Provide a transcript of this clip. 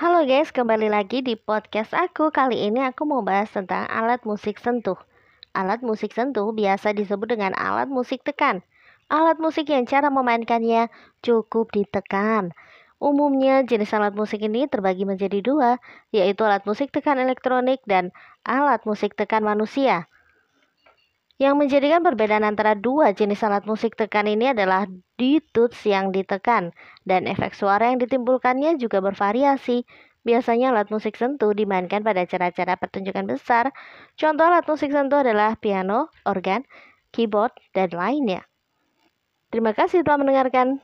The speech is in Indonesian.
Halo guys, kembali lagi di podcast aku. Kali ini aku mau bahas tentang alat musik sentuh. Alat musik sentuh biasa disebut dengan alat musik tekan. Alat musik yang cara memainkannya cukup ditekan. Umumnya jenis alat musik ini terbagi menjadi dua, yaitu alat musik tekan elektronik dan alat musik tekan manusia. Yang menjadikan perbedaan antara dua jenis alat musik tekan ini adalah di tuts yang ditekan dan efek suara yang ditimbulkannya juga bervariasi. Biasanya alat musik sentuh dimainkan pada acara-acara pertunjukan besar. Contoh alat musik sentuh adalah piano, organ, keyboard, dan lainnya. Terima kasih telah mendengarkan.